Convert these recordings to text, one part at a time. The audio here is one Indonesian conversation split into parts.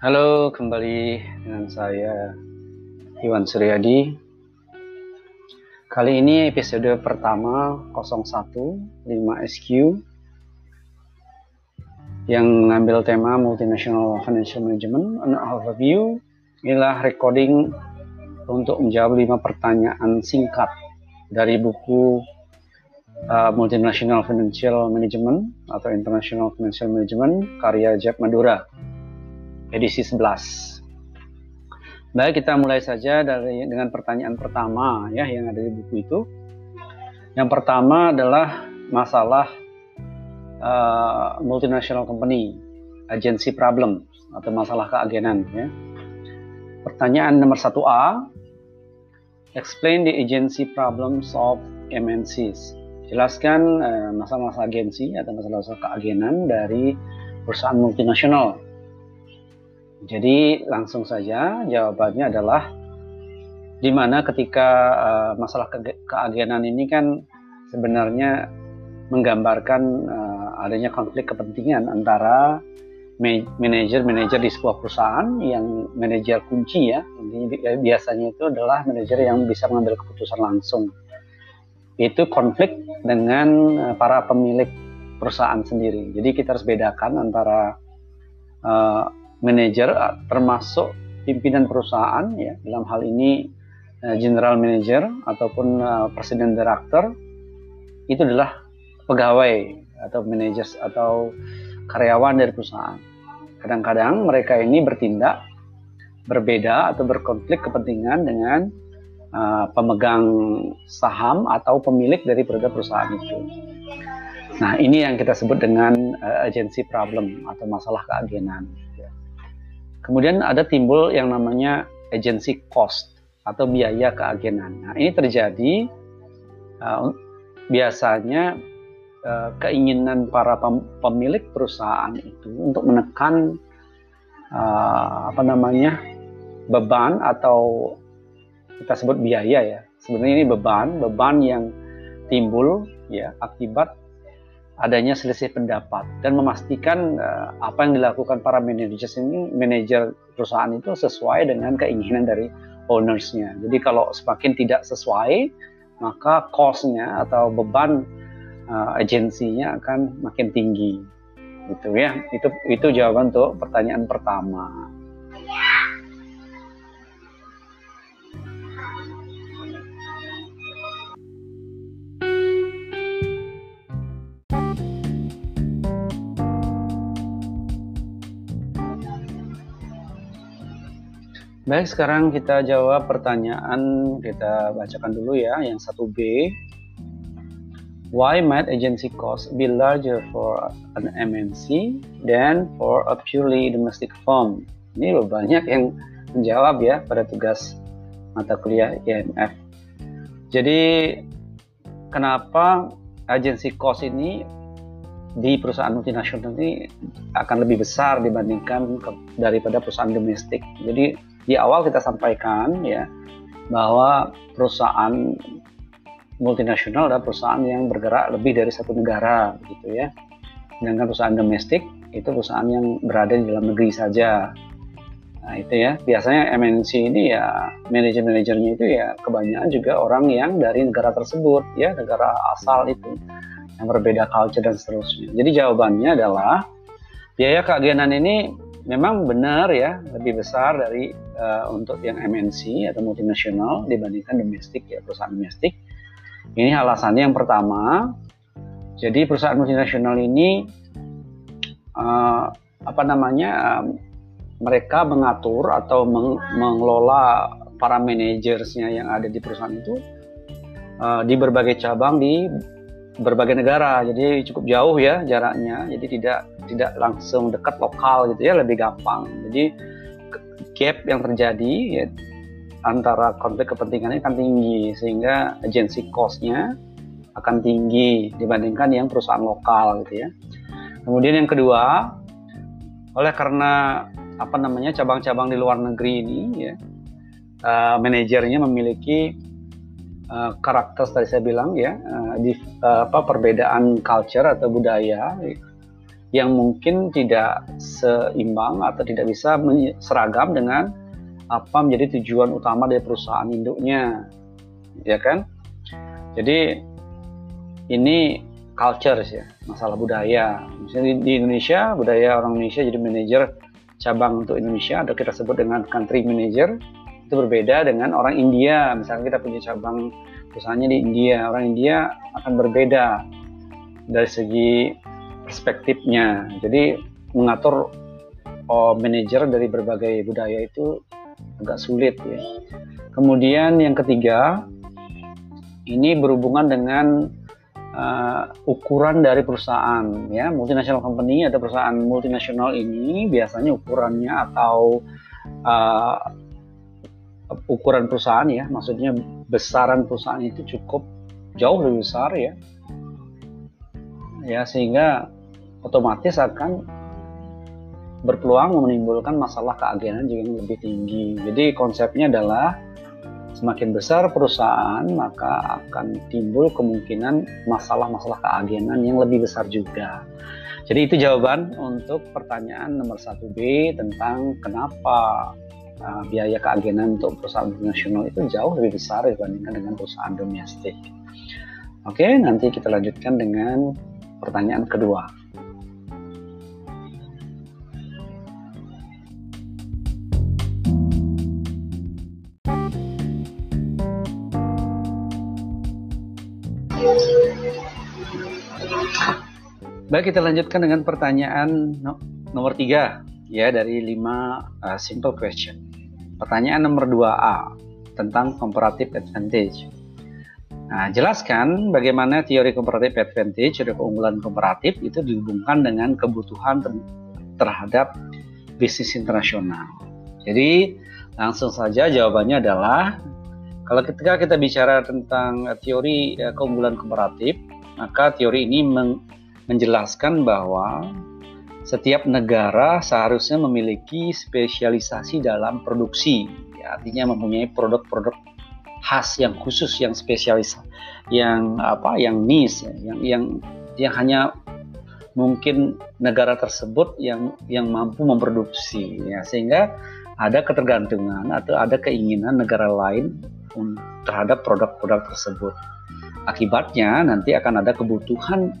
Halo, kembali dengan saya Iwan Suryadi. Kali ini episode pertama 01 5SQ yang mengambil tema Multinational Financial Management an Overview. Inilah recording untuk menjawab lima pertanyaan singkat dari buku uh, Multinational Financial Management atau International Financial Management karya Jack Madura edisi 11. Baik, kita mulai saja dari dengan pertanyaan pertama ya yang ada di buku itu. Yang pertama adalah masalah uh, multinational company, agency problem atau masalah keagenan ya. Pertanyaan nomor 1A, explain the agency problems of MNCs. Jelaskan uh, masalah-masalah agensi atau masalah-masalah keagenan dari perusahaan multinasional jadi langsung saja jawabannya adalah di mana ketika uh, masalah ke keagenan ini kan sebenarnya menggambarkan uh, adanya konflik kepentingan antara manajer-manajer di sebuah perusahaan yang manajer kunci ya. Ini biasanya itu adalah manajer yang bisa mengambil keputusan langsung. Itu konflik dengan para pemilik perusahaan sendiri. Jadi kita harus bedakan antara uh, manajer eh, termasuk pimpinan perusahaan ya dalam hal ini uh, general manager ataupun uh, presiden director itu adalah pegawai atau manajer atau karyawan dari perusahaan. Kadang-kadang mereka ini bertindak berbeda atau berkonflik kepentingan dengan uh, pemegang saham atau pemilik dari perusahaan itu. Nah, ini yang kita sebut dengan uh, agency problem atau masalah keagenan. Kemudian ada timbul yang namanya agency cost atau biaya keagenan. Nah, ini terjadi uh, biasanya uh, keinginan para pemilik perusahaan itu untuk menekan uh, apa namanya beban atau kita sebut biaya ya. Sebenarnya ini beban, beban yang timbul ya akibat adanya selisih pendapat dan memastikan uh, apa yang dilakukan para manajer ini manajer perusahaan itu sesuai dengan keinginan dari ownersnya. Jadi kalau semakin tidak sesuai maka cost-nya atau beban uh, agensinya akan makin tinggi. Gitu ya. Itu itu jawaban untuk pertanyaan pertama. Baik, sekarang kita jawab pertanyaan kita bacakan dulu ya, yang satu B. Why might agency cost be larger for an MNC than for a purely domestic firm? Ini banyak yang menjawab ya pada tugas mata kuliah IMF. Jadi kenapa agency cost ini di perusahaan multinasional ini akan lebih besar dibandingkan ke, daripada perusahaan domestik. Jadi di awal kita sampaikan ya bahwa perusahaan multinasional adalah perusahaan yang bergerak lebih dari satu negara gitu ya. Sedangkan perusahaan domestik itu perusahaan yang berada di dalam negeri saja. Nah itu ya, biasanya MNC ini ya manajer-manajernya itu ya kebanyakan juga orang yang dari negara tersebut ya, negara asal itu yang berbeda culture dan seterusnya. Jadi jawabannya adalah biaya keagenan ini memang benar ya lebih besar dari uh, untuk yang MNC atau multinasional dibandingkan domestik ya perusahaan domestik. Ini alasannya yang pertama. Jadi perusahaan multinasional ini uh, apa namanya uh, mereka mengatur atau meng mengelola para manajersnya yang ada di perusahaan itu uh, di berbagai cabang di berbagai negara jadi cukup jauh ya jaraknya jadi tidak tidak langsung dekat lokal gitu ya lebih gampang. Jadi gap yang terjadi ya, antara konflik kepentingannya akan tinggi sehingga agency cost-nya akan tinggi dibandingkan yang perusahaan lokal gitu ya. Kemudian yang kedua oleh karena apa namanya cabang-cabang di luar negeri ini ya uh, manajernya memiliki uh, karakter tadi saya bilang ya uh, di uh, apa perbedaan culture atau budaya yang mungkin tidak seimbang atau tidak bisa seragam dengan apa menjadi tujuan utama dari perusahaan induknya ya kan? Jadi ini culture ya masalah budaya. Misalnya di, Indonesia budaya orang Indonesia jadi manajer cabang untuk Indonesia atau kita sebut dengan country manager itu berbeda dengan orang India. Misalnya kita punya cabang perusahaannya di India orang India akan berbeda dari segi perspektifnya. Jadi mengatur oh, manajer dari berbagai budaya itu agak sulit ya. Kemudian yang ketiga ini berhubungan dengan uh, ukuran dari perusahaan ya multinational company atau perusahaan multinasional ini biasanya ukurannya atau uh, ukuran perusahaan ya maksudnya besaran perusahaan itu cukup jauh lebih besar ya ya sehingga otomatis akan berpeluang menimbulkan masalah keagenan juga yang lebih tinggi. Jadi konsepnya adalah semakin besar perusahaan maka akan timbul kemungkinan masalah-masalah keagenan yang lebih besar juga. Jadi itu jawaban untuk pertanyaan nomor 1B tentang kenapa uh, biaya keagenan untuk perusahaan internasional itu jauh lebih besar dibandingkan dengan perusahaan domestik. Oke, nanti kita lanjutkan dengan pertanyaan kedua. Baik, kita lanjutkan dengan pertanyaan nomor tiga ya dari lima uh, simple question. Pertanyaan nomor 2A tentang comparative advantage. Nah, jelaskan bagaimana teori comparative advantage atau keunggulan komparatif itu dihubungkan dengan kebutuhan terhadap bisnis internasional. Jadi, langsung saja jawabannya adalah kalau ketika kita bicara tentang teori uh, keunggulan komparatif, maka teori ini menjelaskan bahwa setiap negara seharusnya memiliki spesialisasi dalam produksi, ya, artinya mempunyai produk-produk khas yang khusus, yang spesialis, yang apa, yang niche, ya, yang yang yang hanya mungkin negara tersebut yang yang mampu memproduksi, ya, sehingga ada ketergantungan atau ada keinginan negara lain terhadap produk-produk tersebut. Akibatnya nanti akan ada kebutuhan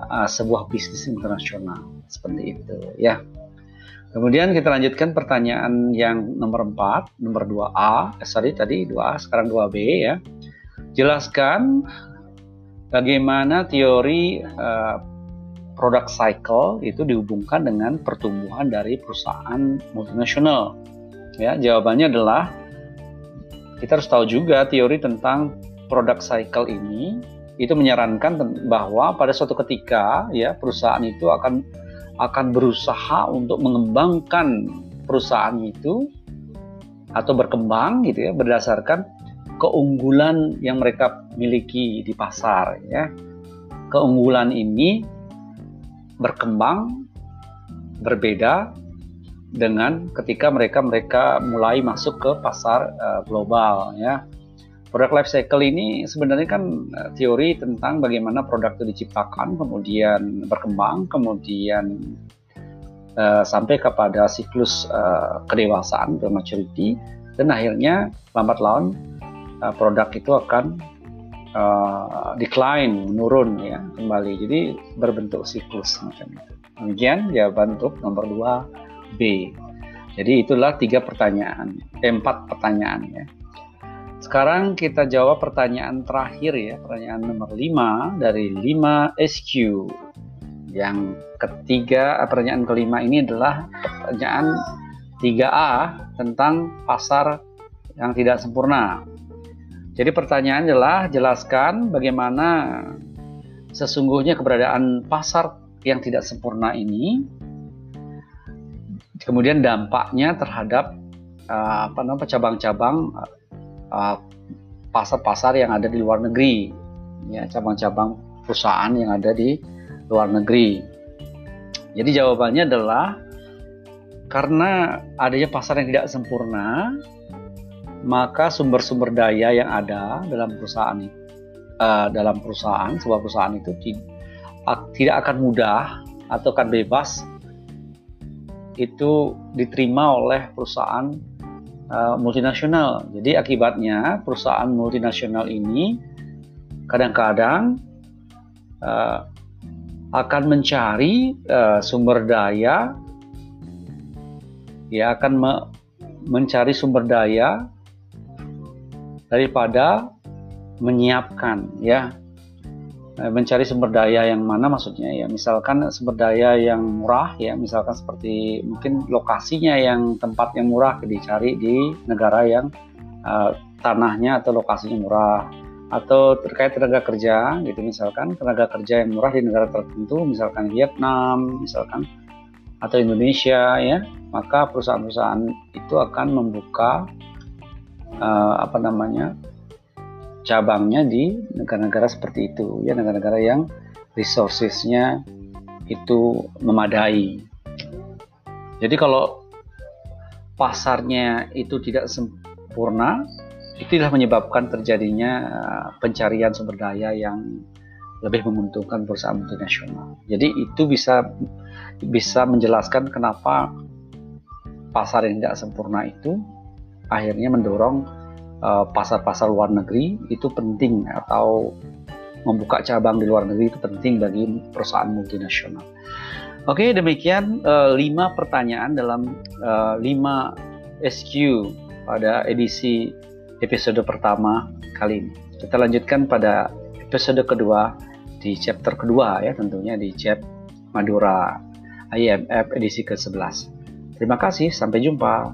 uh, sebuah bisnis internasional seperti itu ya. Kemudian kita lanjutkan pertanyaan yang nomor 4, nomor 2A, eh, sorry tadi 2A, sekarang 2B ya. Jelaskan bagaimana teori uh, product cycle itu dihubungkan dengan pertumbuhan dari perusahaan multinasional. Ya, jawabannya adalah kita harus tahu juga teori tentang product cycle ini itu menyarankan bahwa pada suatu ketika ya perusahaan itu akan akan berusaha untuk mengembangkan perusahaan itu atau berkembang gitu ya berdasarkan keunggulan yang mereka miliki di pasar ya. Keunggulan ini berkembang berbeda dengan ketika mereka mereka mulai masuk ke pasar uh, global ya Product life cycle ini sebenarnya kan eh, teori tentang bagaimana produk itu diciptakan, kemudian berkembang, kemudian uh, sampai kepada siklus uh, kedewasaan ke maturity, dan akhirnya lambat laun uh, produk itu akan uh, decline, menurun ya kembali. Jadi berbentuk siklus macam itu. Demikian jawaban untuk nomor 2 B. Jadi itulah tiga pertanyaan, eh, empat pertanyaan ya. Sekarang kita jawab pertanyaan terakhir ya, pertanyaan nomor 5 dari 5 SQ. Yang ketiga, eh, pertanyaan kelima ini adalah pertanyaan 3A tentang pasar yang tidak sempurna. Jadi pertanyaan adalah jelaskan bagaimana sesungguhnya keberadaan pasar yang tidak sempurna ini kemudian dampaknya terhadap uh, apa cabang-cabang Uh, pasar-pasar yang ada di luar negeri, ya cabang-cabang perusahaan yang ada di luar negeri. Jadi jawabannya adalah karena adanya pasar yang tidak sempurna, maka sumber-sumber daya yang ada dalam perusahaan uh, dalam perusahaan sebuah perusahaan itu tidak akan mudah atau kad bebas itu diterima oleh perusahaan uh, multinasional. Jadi akibatnya perusahaan multinasional ini kadang-kadang uh, akan mencari uh, sumber daya, ya akan me mencari sumber daya daripada menyiapkan ya mencari sumber daya yang mana maksudnya ya? Misalkan sumber daya yang murah ya misalkan seperti mungkin lokasinya yang tempat yang murah dicari di negara yang uh, tanahnya atau lokasinya murah. Atau terkait tenaga kerja gitu misalkan tenaga kerja yang murah di negara tertentu misalkan Vietnam misalkan atau Indonesia ya maka perusahaan-perusahaan itu akan membuka uh, apa namanya cabangnya di negara-negara seperti itu ya negara-negara yang resourcesnya itu memadai jadi kalau pasarnya itu tidak sempurna itulah menyebabkan terjadinya uh, pencarian sumber daya yang lebih menguntungkan perusahaan multinasional. Jadi itu bisa bisa menjelaskan kenapa pasar yang tidak sempurna itu akhirnya mendorong Eh, pasar-pasar uh, luar negeri itu penting atau membuka cabang di luar negeri itu penting bagi perusahaan multinasional. Oke, demikian uh, pertanyaan dalam uh, lima SQ pada edisi episode pertama kali ini. Kita lanjutkan pada episode kedua di chapter kedua ya tentunya di chap Madura IMF edisi ke-11. Terima kasih, sampai jumpa.